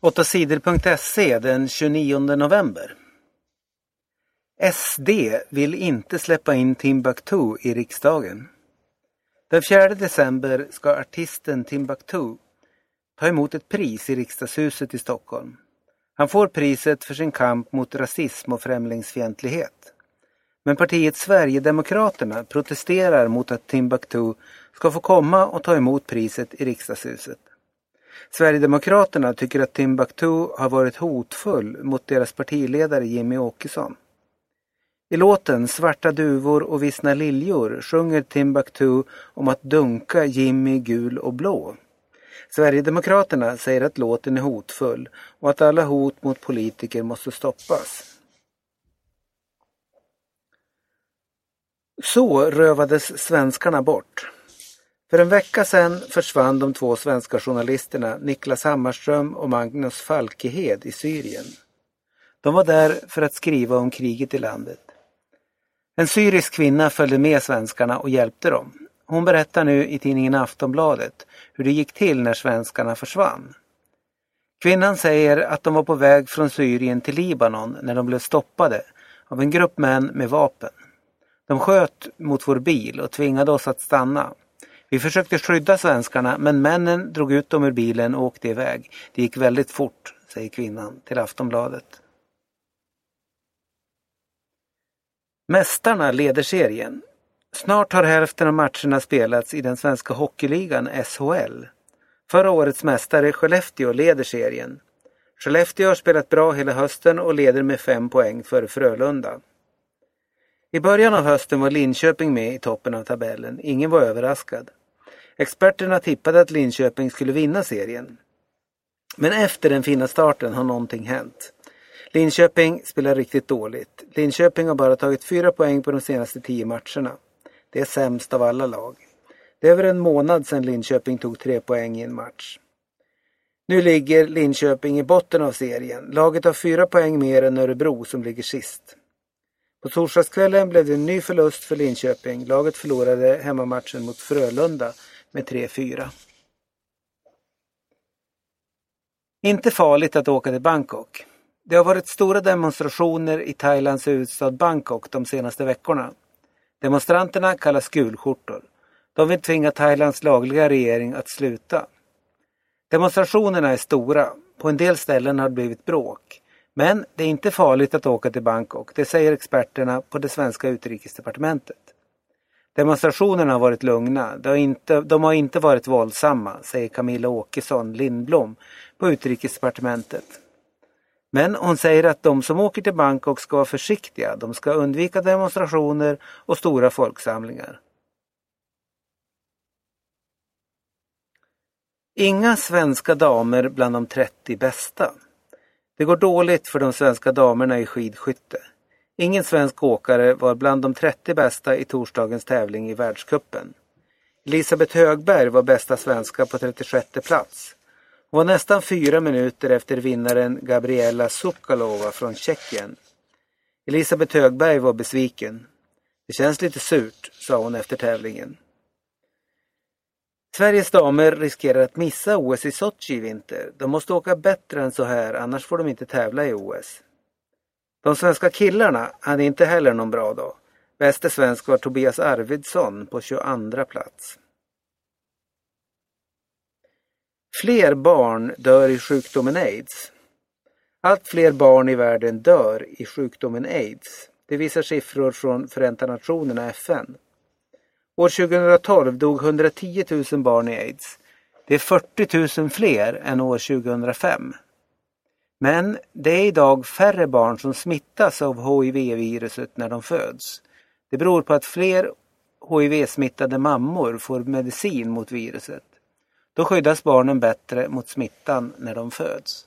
8sidor.se den 29 november. SD vill inte släppa in Timbuktu i riksdagen. Den 4 december ska artisten Timbuktu ta emot ett pris i riksdagshuset i Stockholm. Han får priset för sin kamp mot rasism och främlingsfientlighet. Men partiet Sverigedemokraterna protesterar mot att Timbuktu ska få komma och ta emot priset i riksdagshuset. Sverigedemokraterna tycker att Timbuktu har varit hotfull mot deras partiledare Jimmy Åkesson. I låten Svarta duvor och vissna liljor sjunger Timbuktu om att dunka Jimmy gul och blå. Sverigedemokraterna säger att låten är hotfull och att alla hot mot politiker måste stoppas. Så rövades svenskarna bort. För en vecka sedan försvann de två svenska journalisterna Niklas Hammarström och Magnus Falkehed i Syrien. De var där för att skriva om kriget i landet. En syrisk kvinna följde med svenskarna och hjälpte dem. Hon berättar nu i tidningen Aftonbladet hur det gick till när svenskarna försvann. Kvinnan säger att de var på väg från Syrien till Libanon när de blev stoppade av en grupp män med vapen. De sköt mot vår bil och tvingade oss att stanna. Vi försökte skydda svenskarna men männen drog ut dem ur bilen och åkte iväg. Det gick väldigt fort, säger kvinnan till Aftonbladet. Mästarna leder serien. Snart har hälften av matcherna spelats i den svenska hockeyligan SHL. Förra årets mästare Skellefteå leder serien. Skellefteå har spelat bra hela hösten och leder med fem poäng före Frölunda. I början av hösten var Linköping med i toppen av tabellen. Ingen var överraskad. Experterna tippade att Linköping skulle vinna serien. Men efter den fina starten har någonting hänt. Linköping spelar riktigt dåligt. Linköping har bara tagit fyra poäng på de senaste tio matcherna. Det är sämst av alla lag. Det är över en månad sedan Linköping tog tre poäng i en match. Nu ligger Linköping i botten av serien. Laget har fyra poäng mer än Örebro som ligger sist. På torsdagskvällen blev det en ny förlust för Linköping. Laget förlorade hemmamatchen mot Frölunda med 3-4. Inte farligt att åka till Bangkok. Det har varit stora demonstrationer i Thailands huvudstad Bangkok de senaste veckorna. Demonstranterna kallas gulskjortor. De vill tvinga Thailands lagliga regering att sluta. Demonstrationerna är stora. På en del ställen har det blivit bråk. Men det är inte farligt att åka till Bangkok, det säger experterna på det svenska utrikesdepartementet. Demonstrationerna har varit lugna, de har inte, de har inte varit våldsamma, säger Camilla Åkesson Lindblom på utrikesdepartementet. Men hon säger att de som åker till Bangkok ska vara försiktiga, de ska undvika demonstrationer och stora folksamlingar. Inga svenska damer bland de 30 bästa. Det går dåligt för de svenska damerna i skidskytte. Ingen svensk åkare var bland de 30 bästa i torsdagens tävling i världskuppen. Elisabeth Högberg var bästa svenska på 36 plats. Hon var nästan fyra minuter efter vinnaren Gabriela Sukalova från Tjeckien. Elisabeth Högberg var besviken. Det känns lite surt, sa hon efter tävlingen. Sveriges damer riskerar att missa OS i Sochi i vinter. De måste åka bättre än så här, annars får de inte tävla i OS. De svenska killarna hade inte heller någon bra dag. Bäste svensk var Tobias Arvidsson på 22 plats. Fler barn dör i sjukdomen aids. Allt fler barn i världen dör i sjukdomen aids. Det visar siffror från Förenta Nationerna FN. År 2012 dog 110 000 barn i aids. Det är 40 000 fler än år 2005. Men det är idag färre barn som smittas av HIV-viruset när de föds. Det beror på att fler HIV-smittade mammor får medicin mot viruset. Då skyddas barnen bättre mot smittan när de föds.